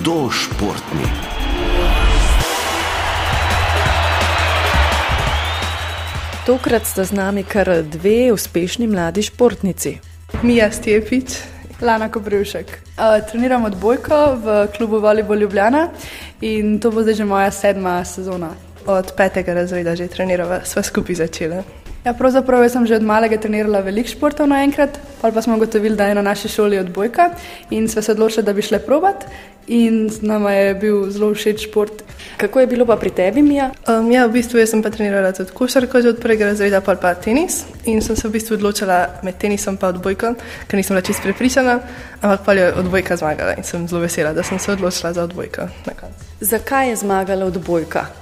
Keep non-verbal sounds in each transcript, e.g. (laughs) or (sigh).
Kdo športni? Tokrat sta z nami kar dve uspešni mladi športnici. Mija Stepič, Lana Kobrivšek. Uh, treniram odbojko v klubu Volleyball Ljubljana in to bo zdaj že moja sedma sezona. Od petega razreda že treniramo, sva skupaj začela. Ja, pravzaprav sem že od malega trenirala veliko športov naenkrat, pa smo ugotovili, da je na naši šoli odbojka in sva se odločila, da bi šle provat. In nama je bil zelo všeč šport. Kako je bilo pa pri tebi, Mija? Um, ja, v bistvu sem pa trenirala tudi košarko že od prvega razreda, pa pa tenis. In sem se v bistvu odločila med tenisom in odbojko, ker nisem bila čisto prepričana, ampak pa je odbojka zmagala in sem zelo vesela, da sem se odločila za odbojko. Zakaj je zmagala odbojka?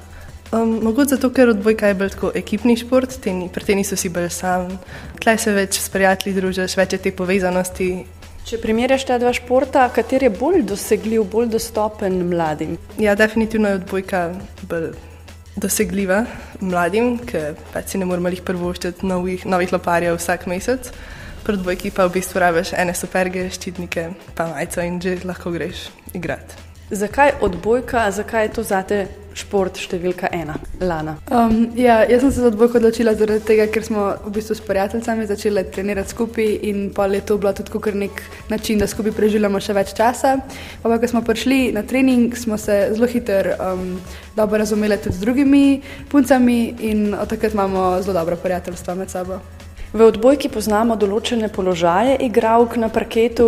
Um, mogoče zato, ker odbojka je bolj tako ekipni šport, teni, pri tenisu si bolj sam, tleh se več s prijatelji družiš, več je te povezanosti. Če primerjaš ta dva športa, kateri je bolj dosegljiv, bolj dostopen mladim? Ja, definitivno je odbojka bolj dosegljiva mladim, ker pač si ne moremo jih prvoščiti novih, novih loparjev vsak mesec. Pri odbojki pa v bistvu rabiš ene superge, ščitnike, pa majico in že lahko greš igrati. Zakaj odbojka, zakaj je to zate šport številka ena, Lana? Um, ja, jaz sem se za odbojko odločila zaradi tega, ker smo v bistvu s prijateljicami začeli trenirati skupaj in pa je to bilo tudi nek način, da skupaj preživljamo še več časa. Pa, pa ko smo prišli na trening, smo se zelo hitro um, dobro razumeli tudi z drugimi puncami in od takrat imamo zelo dobro prijateljstvo med sabo. V odbojki poznamo določene položaje igralk na parketu,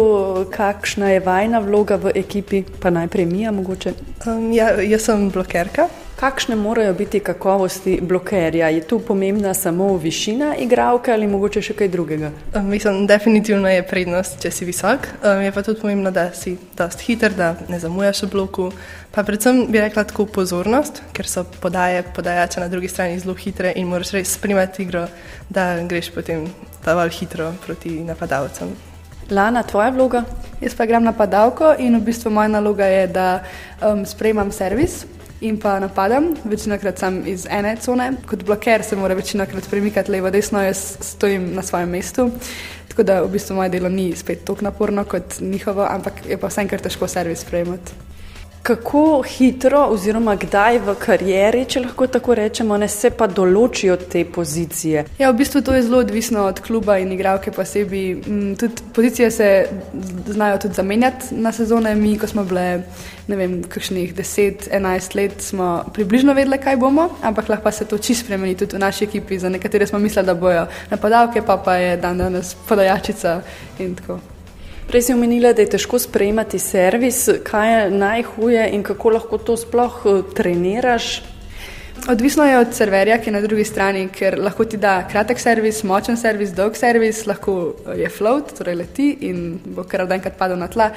kakšna je vajna vloga v ekipi, pa najprej mi, mogoče. Um, ja, jaz sem blokerka. Kakšne morajo biti kakovosti blokerja? Je tu pomembna samo višina igralke ali mogoče še kaj drugega? Mislim, definitivno je prednost, če si visok. Je pa tudi pomembno, da si dost hiter, da ne zamujaš v bloku. Pa predvsem bi rekla tako pozornost, ker so podaje podajače na drugi strani zelo hitre in moraš res spremljati igro, da greš potem dovolj hitro proti napadalcem. Lana, tvoja vloga? Jaz pa grem napadalko in v bistvu moja naloga je, da um, sprejemam servis in pa napadam, večinakrat sem iz ene cone, kot bloker se mora večinakrat premikati levo, desno, jaz stojim na svojem mestu. Tako da v bistvu moje delo ni spet tako naporno kot njihovo, ampak je pa vsenkrat težko servis sprejemati. Kako hitro, oziroma kdaj v karieri, če lahko tako rečemo, ne se pa določijo te pozicije? Ja, v bistvu to je zelo odvisno od kluba in igralke posebej. Mm, tudi pozicije se znajo tudi zamenjati na sezone. Mi, ko smo bile, ne vem, kakšnih 10-11 let, smo približno vedeli, kaj bomo, ampak lahko se to čisto spremeni tudi v naši ekipi. Za nekatere smo mislili, da bojo napadalke, pa pa je dan danes podajačica in tako. Prej si omenila, da je težko sprejemati servis. Kaj je najhuje in kako lahko to sploh eh, treniraš? Odvisno je od serverja, ki je na drugi strani, ker lahko ti da kratek servis, močen servis, dolg servis, lahko je float, torej leti in bo kar od enkrat padel na tla.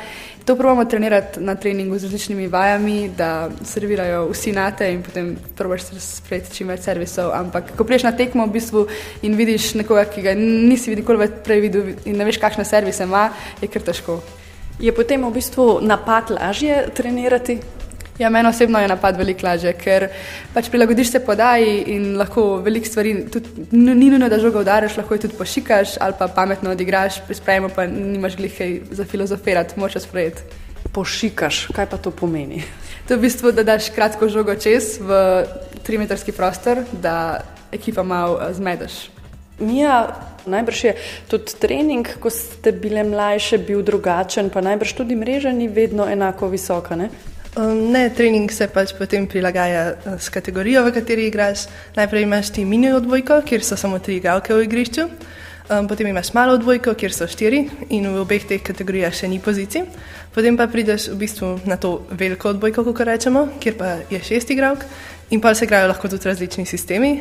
To pravimo trenirati na treningu z različnimi vajami, da servirajo vsi nate in potem probiš sprejeti čim več servisov. Ampak ko priješ na tekmo v bistvu in vidiš nekoga, ki ga nisi nikoli prej videl in ne veš, kakšne servise ima, je kar težko. Je potem v bistvu napad lažje trenirati? Ja, meni osebno je napad veliko lažje, ker pač prilagodiš se podaji in lahko veliko stvari, tudi, ni nujno, da žogo udariš, lahko jih tudi pošikaš ali pa pametno odigraš, pri sprejemu pa nimaš glihaj za filozofirati, moče sprejeti. Pošikaš, kaj pa to pomeni? To je v bistvu, da daš kratko žogo čez v trimetrski prostor, da ekipa malo eh, zmedeš. Mija, najbrž je tudi trening, ko ste bile mlajše, bil drugačen, pa najbrž tudi mreža ni vedno enako visoka. Ne? Um, ne, trening se pač potem prilagaja uh, s kategorijo, v kateri igraš. Najprej imaš ti mini odbojko, kjer so samo tri igralke v igrišču, um, potem imaš malo odbojko, kjer so štiri in v obeh teh kategorijah še ni pozicij. Potem pa prideš v bistvu na to veliko odbojko, kot rečemo, kjer pa je šest igralk in pa se igrajo lahko tudi različni sistemi.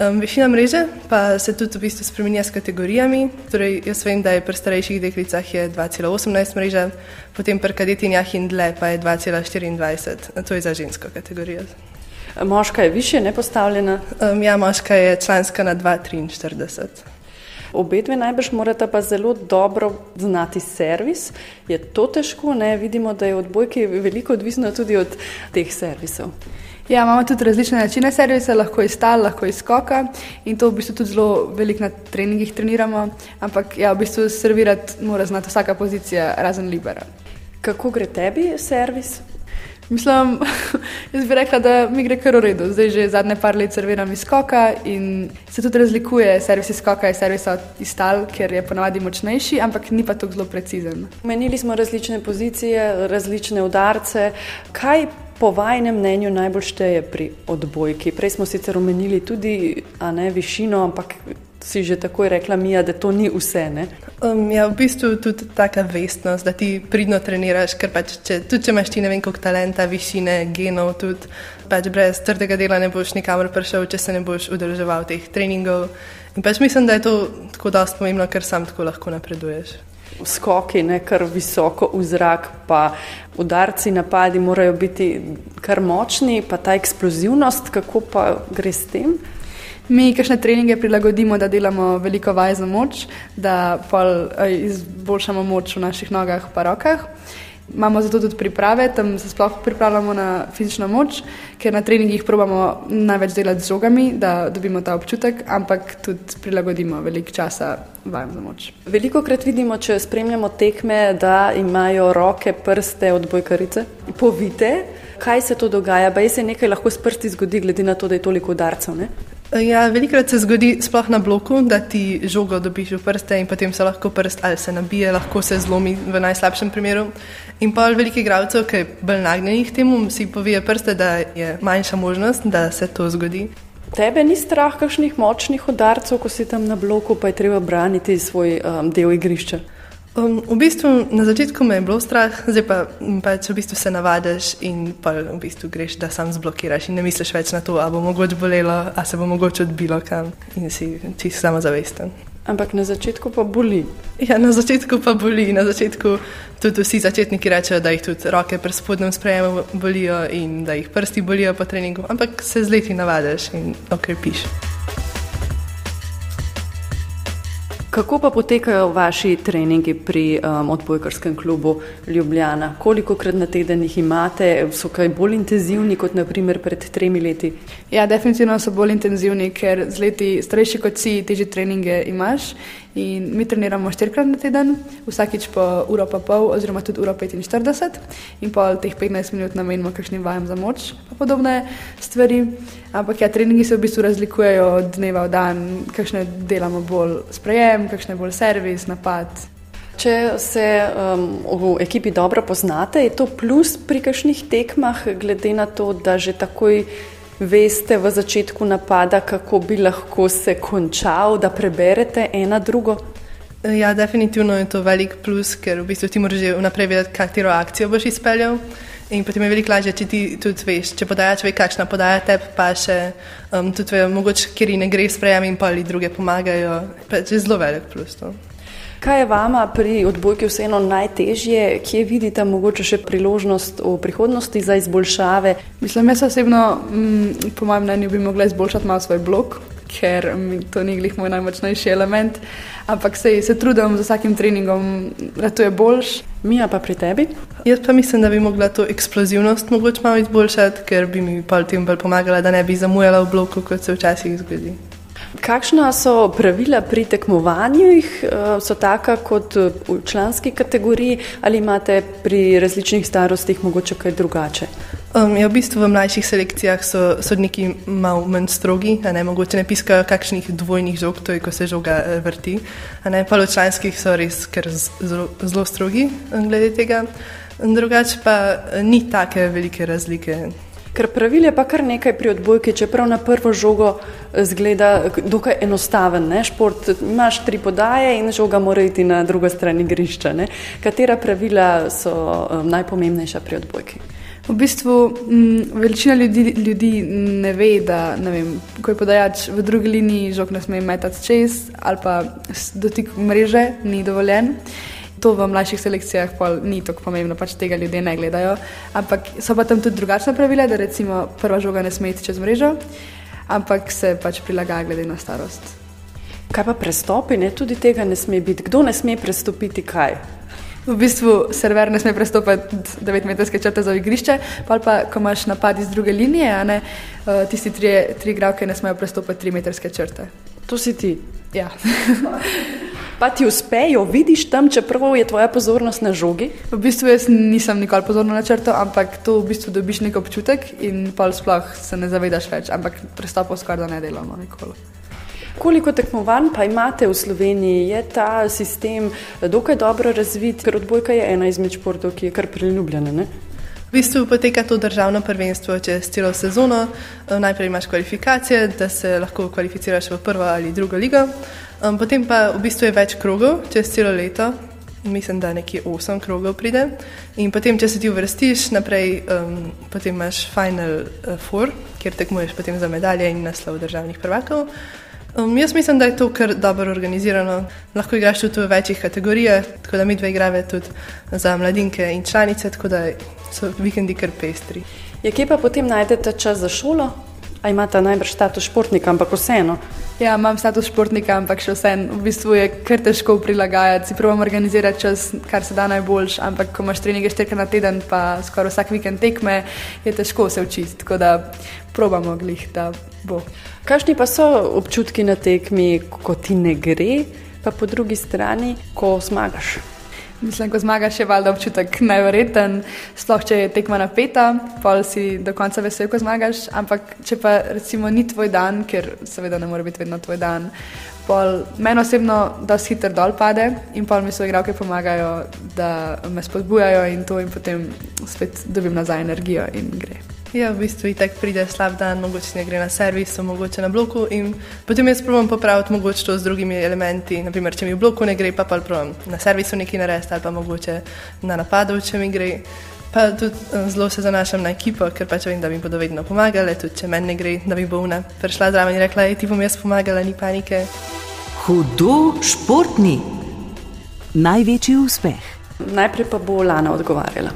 Um, višina mreže pa se tudi v bistvu spremenja s kategorijami. Torej, jaz vem, da je pri starejših deklicah 2,18 mreža, potem pri kadetinjah in dle pa je 2,24. To je za žensko kategorijo. Moška je više ne postavljena? Um, ja, moška je članska na 2,43. Obe dve najbrž morata pa zelo dobro znati servis. Je to težko? Ne? Vidimo, da je odbojki veliko odvisno tudi od teh servisov. Ja, imamo tudi različne načine servisa, lahko iz tal, lahko iz skoka in to v bistvu tudi zelo veliko na treningih treniramo. Ampak ja, v bistvu servirati mora znati vsaka pozicija, razen libera. Kako gre tebi servis? Mislim, (laughs) jaz bi rekla, da mi gre kar v redu. Zdaj že zadnje par let serviram iz skoka in se tudi razlikuje servis iz skoka in servis iz tal, ker je ponavadi močnejši, ampak ni pa tako zelo precizen. Menili smo različne pozicije, različne udarce. Kaj po vajnem mnenju najbolj šteje pri odbojki? Prej smo sicer omenili tudi ne, višino, ampak si že takoj rekla, Mija, da to ni vse. Um, ja, v bistvu tudi taka vestnost, da ti pridno treniraš, ker pač, če, tudi če imaš ti ne vem koliko talenta, višine, genov, tudi pač brez trdega dela ne boš nikamor prišel, če se ne boš udeleževal teh treningov. In pač mislim, da je to tako dosti pomembno, ker sam tako lahko napreduješ. Skoki, ne kar visoko v zrak, pa udarci, napadi morajo biti kar močni, pa ta eksplozivnost, kako pa gre s tem? Mi kakšne treninge prilagodimo, da delamo veliko vaj za moč, da izboljšamo moč v naših nogah in rokah. Imamo zato tudi priprave, tam se sploh pripravljamo na fizično moč, ker na treningih probamo največ delati z žogami, da dobimo ta občutek, ampak tudi prilagodimo veliko časa vajem za moč. Veliko krat vidimo, če spremljamo tekme, da imajo roke, prste odbojkarice. Povite, kaj se to dogaja, je se nekaj lahko s prsti zgodi, glede na to, da je toliko udarcev. Ja, velikokrat se zgodi, sploh na bloku, da ti žogo dobiš v prste in potem se lahko prst ali se nabije, lahko se zlomi v najslabšem primeru. In pa velikih igralcev, ki je bolj nagnjenih temu, si povije prste, da je manjša možnost, da se to zgodi. Tebe ni strah kakšnih močnih udarcev, ko si tam na bloku, pa je treba braniti svoj um, del igrišča. Um, v bistvu na začetku me je bilo strah, zdaj pa, pa če v bistvu se navadiš in pa v bistvu greš, da sam zblokiraš in ne misliš več na to, ali bo mogoče bolelo, ali se bo mogoče odbilo kam in si čisto samozavesten. Ampak na začetku pa boli. Ja, na začetku pa boli. Na začetku tudi vsi začetniki rečejo, da jih tudi roke pri spodnjem sprejemu bolijo in da jih prsti bolijo po treningu, ampak se z leti navadiš in okrepiš. Kako pa potekajo vaši treningi pri um, odbojkarskem klubu Ljubljana? Koliko krat na teden jih imate? So kaj bolj intenzivni kot naprimer pred tremi leti? Ja, definitivno so bolj intenzivni, ker z leti starejši kot si, težje treninge imaš. In mi treniramo štirikrat na teden, vsakič po uro pa pol, oziroma tudi uro 45, in pol teh 15 minut namenimo kakšnim vajem za moč, pa podobne stvari. Ampak ja, treningi se v bistvu razlikujejo od dneva v dan, kakšne delamo bolj sprejem, kakšne bolj servis, napad. Če se um, v ekipi dobro poznate, je to plus pri kakšnih tekmah, glede na to, da že takoj veste v začetku napada, kako bi lahko se končal, da preberete ena drugo? Ja, definitivno je to velik plus, ker v bistvu ti moraš že vnaprej vedeti, katero akcijo boš izpeljal. In potem je veliko lažje, če ti tudi veš, če podajaš, ve, kakšna podaja te, pa še um, tudi ve, mogoče, kjer ne gre sprejem in pa ali druge pomagajo. Pač je zelo velik plus. To. Kaj je vama pri odbojki vseeno najtežje, kje vidite mogoče še priložnost v prihodnosti za izboljšave? Mislim, jaz osebno, mm, po mojem mnenju, bi mogla izboljšati malo svoj blog, ker mm, to ni glih moj najmočnejši element, ampak se, se trudim z vsakim treningom, da to je boljš. Mija pa pri tebi? Jaz pa mislim, da bi mogla to eksplozivnost mogoče malo izboljšati, ker bi mi pa tem bolj pomagala, da ne bi zamujala v bloku, kot se včasih zgodi. Kakšna so pravila pri tekmovanjih? Eh, so taka kot v članski kategoriji ali imate pri različnih starostih mogoče kaj drugače? Um, ja, v bistvu v mlajših selekcijah so sodniki malo manj strogi, ne, mogoče ne piskajo kakšnih dvojnih žog, to je, ko se žoga eh, vrti. Ne, pa v članskih so res zelo, zelo strogi eh, glede tega. Drugače pa ni take velike razlike. Ker pravil je pa kar nekaj pri odbojki, čeprav na prvo žogo eh, zgleda dokaj enostaven ne? šport. Imaš tri podaje in žoga mora iti na drugo stran igrišča. Ne? Katera pravila so um, najpomembnejša pri odbojki? V bistvu m, mm, večina ljudi, ljudi ne ve, da ne vem, ko je podajač v drugi liniji, žog ne sme metati čez ali pa dotik mreže ni dovoljen to v mlajših selekcijah ni tako pomembno, pač tega ljudje ne gledajo. Ampak so pa tam tudi drugačna pravila, da recimo prva žoga ne sme iti čez mrežo, ampak se pač prilagaja glede na starost. Kaj pa prestopi, ne? tudi tega ne sme biti. Kdo ne sme prestopiti kaj? V bistvu server ne sme prestopiti 9-metrske črte za igrišče, pa pa ko imaš napad iz druge linije, ne, uh, tisti tri, tri igralke ne smejo prestopiti 3-metrske črte. To si ti. Ja. (laughs) Pa ti uspejo, vidiš tam, čeprav je tvoja pozornost na žogi? V bistvu jaz nisem nikoli pozorno načrtal, ampak to v bistvu dobiš nek občutek in pa sploh se ne zavedaš več, ampak pristopov skoraj da ne delamo nikoli. Koliko tekmovanj pa imate v Sloveniji? Je ta sistem dokaj dobro razvit, ker odbojka je ena izmed športov, ki je kar priljubljena? Ne? V bistvu poteka to državno prvenstvo čez celo sezono. Najprej imaš kvalifikacije, da se lahko kvalificiraš v prvo ali drugo ligo, potem pa v bistvu je več krogov čez celo leto. Mislim, da nekje 8 krogov pride. In potem, če se ti uvrstiš naprej, um, potem imaš Final Four, kjer tekmuješ za medalje in naslov državnih prvakov. Um, jaz mislim, da je to kar dobro organizirano. Lahko igraš tudi v večjih kategorijah, tako da mi dve igrave tudi za mladinke in članice, tako da so vikendi kar pestri. Je kje pa potem najdete čas za šolo? A imate najbrž status športnika, ampak vseeno? Ja, imam status športnika, ampak še vseeno. V bistvu je kar težko prilagajati. Si pravim organizirati čas, kar se da najboljš, ampak ko imaš treninge štirikrat na teden, pa skoraj vsak vikend tekme, je težko se učiti. Tako da probamo glih, da bo. Kakšni pa so občutki na tekmi, ko ti ne gre, pa po drugi strani, ko zmagaš? Mislim, ko zmagaš, je valjda občutek najverjeten, sploh če je tekma napeta, pa si do konca vesel, ko zmagaš. Ampak če pa recimo ni tvoj dan, ker seveda ne more biti vedno tvoj dan, meni osebno dosti hitro dol pade in pa mi so igralke pomagajo, da me spodbujajo in to in potem spet dobim nazaj energijo in gre. Ja, v bistvu tako pride slab dan, mogoče ne gre na servis, mogoče na bloku. Potem jaz probujem popraviti mogoče to z drugimi elementi. Naprimer, če mi v bloku ne gre, pa pa probujem na servisu nekaj narediti ali pa mogoče na napadu, če mi gre. Pa tudi eh, zelo se zanašam na ekipo, ker pač vem, da mi bodo vedno pomagali, tudi če meni ne gre, da bi bo una prišla zraven in rekla, ti bom jaz pomagala, ni panike. Hudo športni. Največji uspeh. Najprej pa bo Lana odgovarjala.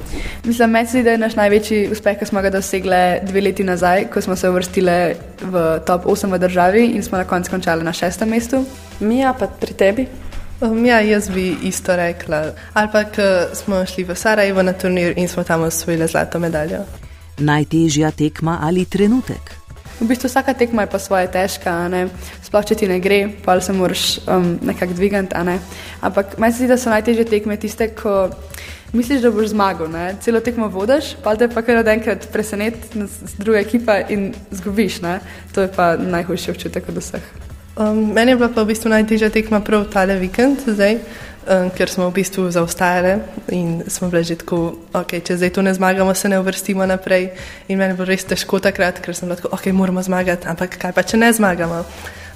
Mislim, meni se da je naš največji uspeh, ki smo ga dosegli dve leti nazaj, ko smo se uvrstili v top 8 v državi in smo na koncu končali na šestem mestu. Mija, pa pri tebi? Um, ja, jaz bi isto rekla. Ali pa, ko smo šli v Sarajevo na turnir in smo tam osvojili zlato medaljo. Najtežja tekma ali trenutek? V bistvu vsaka tekma je pa svoje težka, sploh če ti ne gre, pa se moraš um, nekako dvigati. Ne? Ampak meni se zdi, da so najtežje tekme tiste, ko misliš, da boš zmagal. Ne? Celo tekmo vodiš, pa te pa kar enkrat preseneti z druge ekipe in zgubiš. Ne? To je pa najhujši občutek od vseh. Um, meni je bila pa v bistvu najtežja tekma prav tale vikend zdaj ker smo v bistvu zaostajali in smo bili že tako, okay, če zdaj to ne zmagamo, se ne uvrstimo naprej. In meni je bilo res težko takrat, ker sem lahko, ok, moramo zmagati, ampak kaj pa, če ne zmagamo.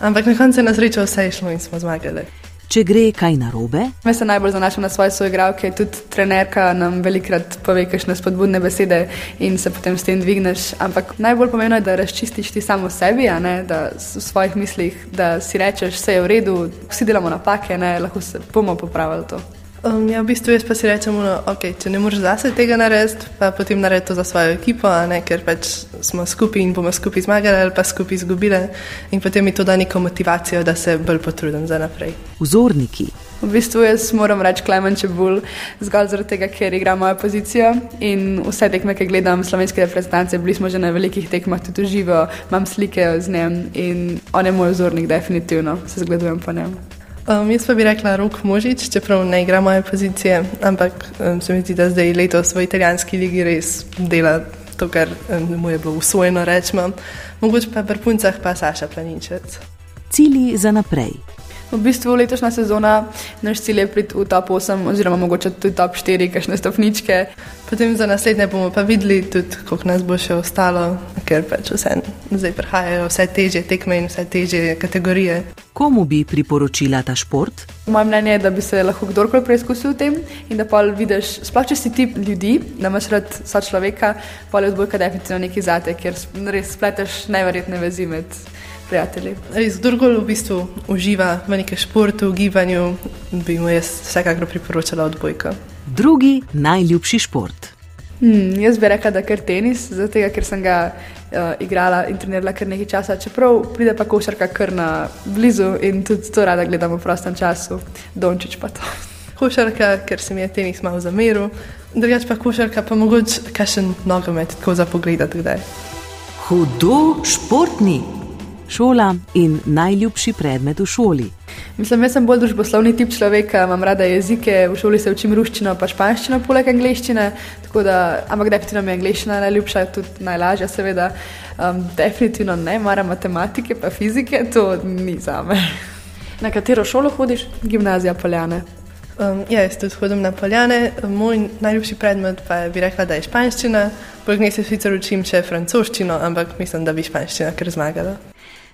Ampak na koncu je na srečo vse išlo in smo zmagali. Če gre kaj narobe? Me se najbolj zanašam na svoje soigralke, tudi trenerka nam velikrat pove kakšne spodbudne besede in se potem s tem dvigneš. Ampak najbolj pomembno je, da razčistiš ti samo sebi, ne, da v svojih mislih, da si rečeš, vse je v redu, vsi delamo napake, ne, lahko se bomo popravili to. Um, ja, v bistvu jaz pa si rečem, da okay, če ne moreš zase tega narediti, pa potem naredi to za svojo ekipo, ne, ker pač smo skupaj in bomo skupaj zmagali ali pa skupaj izgubili. In potem mi to da neko motivacijo, da se bolj potrudim za naprej. Vzorniki. V bistvu jaz moram reči Klemen Čebul, zgolj zaradi tega, ker igra mojo pozicijo in vse tekme, ki gledam slovenske reprezentance, bili smo že na velikih tekmah tudi živo, imam slike z njim in on je moj vzornik, definitivno se zgledujem po njem. Um, jaz pa bi rekla Rok Možič, čeprav ne igra moje pozicije, ampak um, se mi zdi, da zdaj letos v italijanski ligi res dela to, kar mu je bilo usvojeno, rečemo. Mogoče pa pri puncah pa Saša Planinčec. Cilji za naprej. V bistvu letošnja sezona naš cilj je priti v top 8, oziroma mogoče tudi top 4, kakšne stopničke. Potem za naslednje bomo pa videli tudi, koliko nas bo še ostalo, ker pač vse zdaj prihajajo vse teže tekme in vse teže kategorije. Komu bi priporočila ta šport? Moje mnenje je, da bi se lahko kdorkoli preizkusil v tem in da pa vidiš, sploh če si tip ljudi, da imaš rad so človeka, pa je odbojka definitivno neki zate, ker res spleteš neverjetne vezi med prijatelji. Res, kdorkoli v bistvu uživa v nekem športu, v gibanju, bi mu jaz vsekakor priporočala odbojka. Drugi najljubši šport. Hmm, jaz bi rekla, da je tenis, zato ker sem ga uh, igrala in trenirala kar nekaj časa, čeprav pride pa košarka kar na blizu in tudi to rada gledamo v prostem času, dončič pa to. Košarka, ker se mi je tenis malo zameril, drugač pa košarka, pa mogoče kakšen nogomet, tako za pogledati kdaj. Hudo športni šola in najljubši predmet v šoli. Mislim, jaz sem bolj družboslovni tip človeka, imam rada jezike, v šoli se učim ruščino, pa španščino, poleg angliščine. Da, ampak definitivno mi je angliščina najljubša, tudi najlažja, seveda. Um, definitivno ne, maram matematike, pa fizike, to ni za me. Na katero šolo hodiš? Gimnazija Poljane. Um, ja, jaz tudi hodim na Poljane. Moj najljubši predmet pa je, bi rekla, da je španščina. Poleg njej se sicer učim še francoščino, ampak mislim, da bi španščina kar zmagala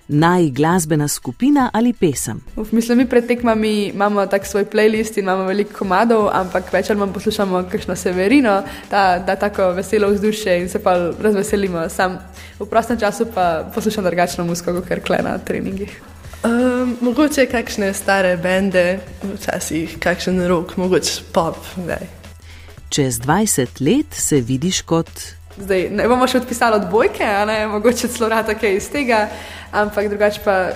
naj glasbena skupina ali pesem. Uf, mislim, mi pred tekmami imamo tak svoj playlist in imamo veliko komadov, ampak več ali manj poslušamo kakšno severino, da da tako veselo vzdušje in se pa razveselimo. Sam v prostem času pa poslušam drugačno muziko, kot kar kle na treningih. Um, mogoče kakšne stare bende, včasih kakšen rok, mogoče pop. Daj. Čez 20 let se vidiš kot. Zdaj, ne bomo še odpisali odbojke, mogoče celo rata kaj iz tega ampak drugače pa,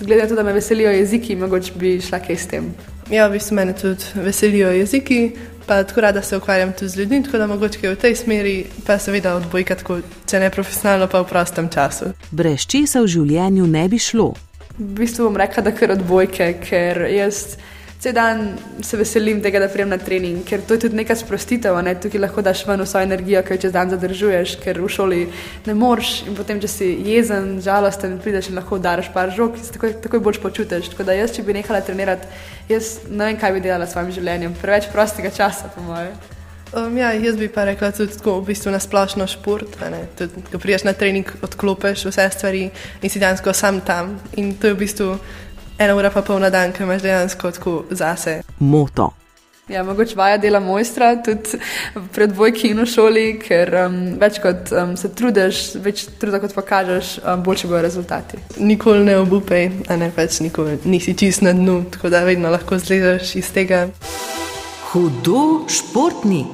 glede na to, da me veselijo jeziki, mogoče bi šla kaj s tem. Ja, v bistvu me tudi veselijo jeziki, pa tako rada se ukvarjam tudi z ljudmi, tako da mogoče v tej smeri, pa seveda odbojka, tako, če ne profesionalno, pa v prostem času. Brez česa v življenju ne bi šlo. V bistvu bom rekla, da kar odbojke, ker jaz vse dan se veselim tega, da prijem na trening, ker to je tudi neka sprostitev. Ne? Tukaj lahko daš ven vso energijo, ki jo čez dan zadržuješ, ker v šoli ne moreš. In potem, če si jezen, žalosten, prideš in lahko udariš par žog, se takoj, takoj boljš počutiš. Tako da jaz, če bi nehala trenirati, jaz ne vem, kaj bi delala s svojim življenjem. Preveč prostega časa, po mojem. Um, ja, jaz bi pa rekla tudi tako, v bistvu na splošno šport. Tudi, ko priješ na trening, odklopeš vse stvari in si dejansko sam tam. In to je v bistvu ena ura pa pol na dan, ki imaš dejansko tako zase. Moto. Ja, mogoče vaja dela mojstra, tudi pred dvojki in v šoli, ker um, več kot um, se trudiš, več truda kot pokažeš, um, boljši bojo rezultati. Nikoli ne obupej, a ne več nikoli nisi čist na dnu, tako da vedno lahko zlezaš iz tega. Hudo športni.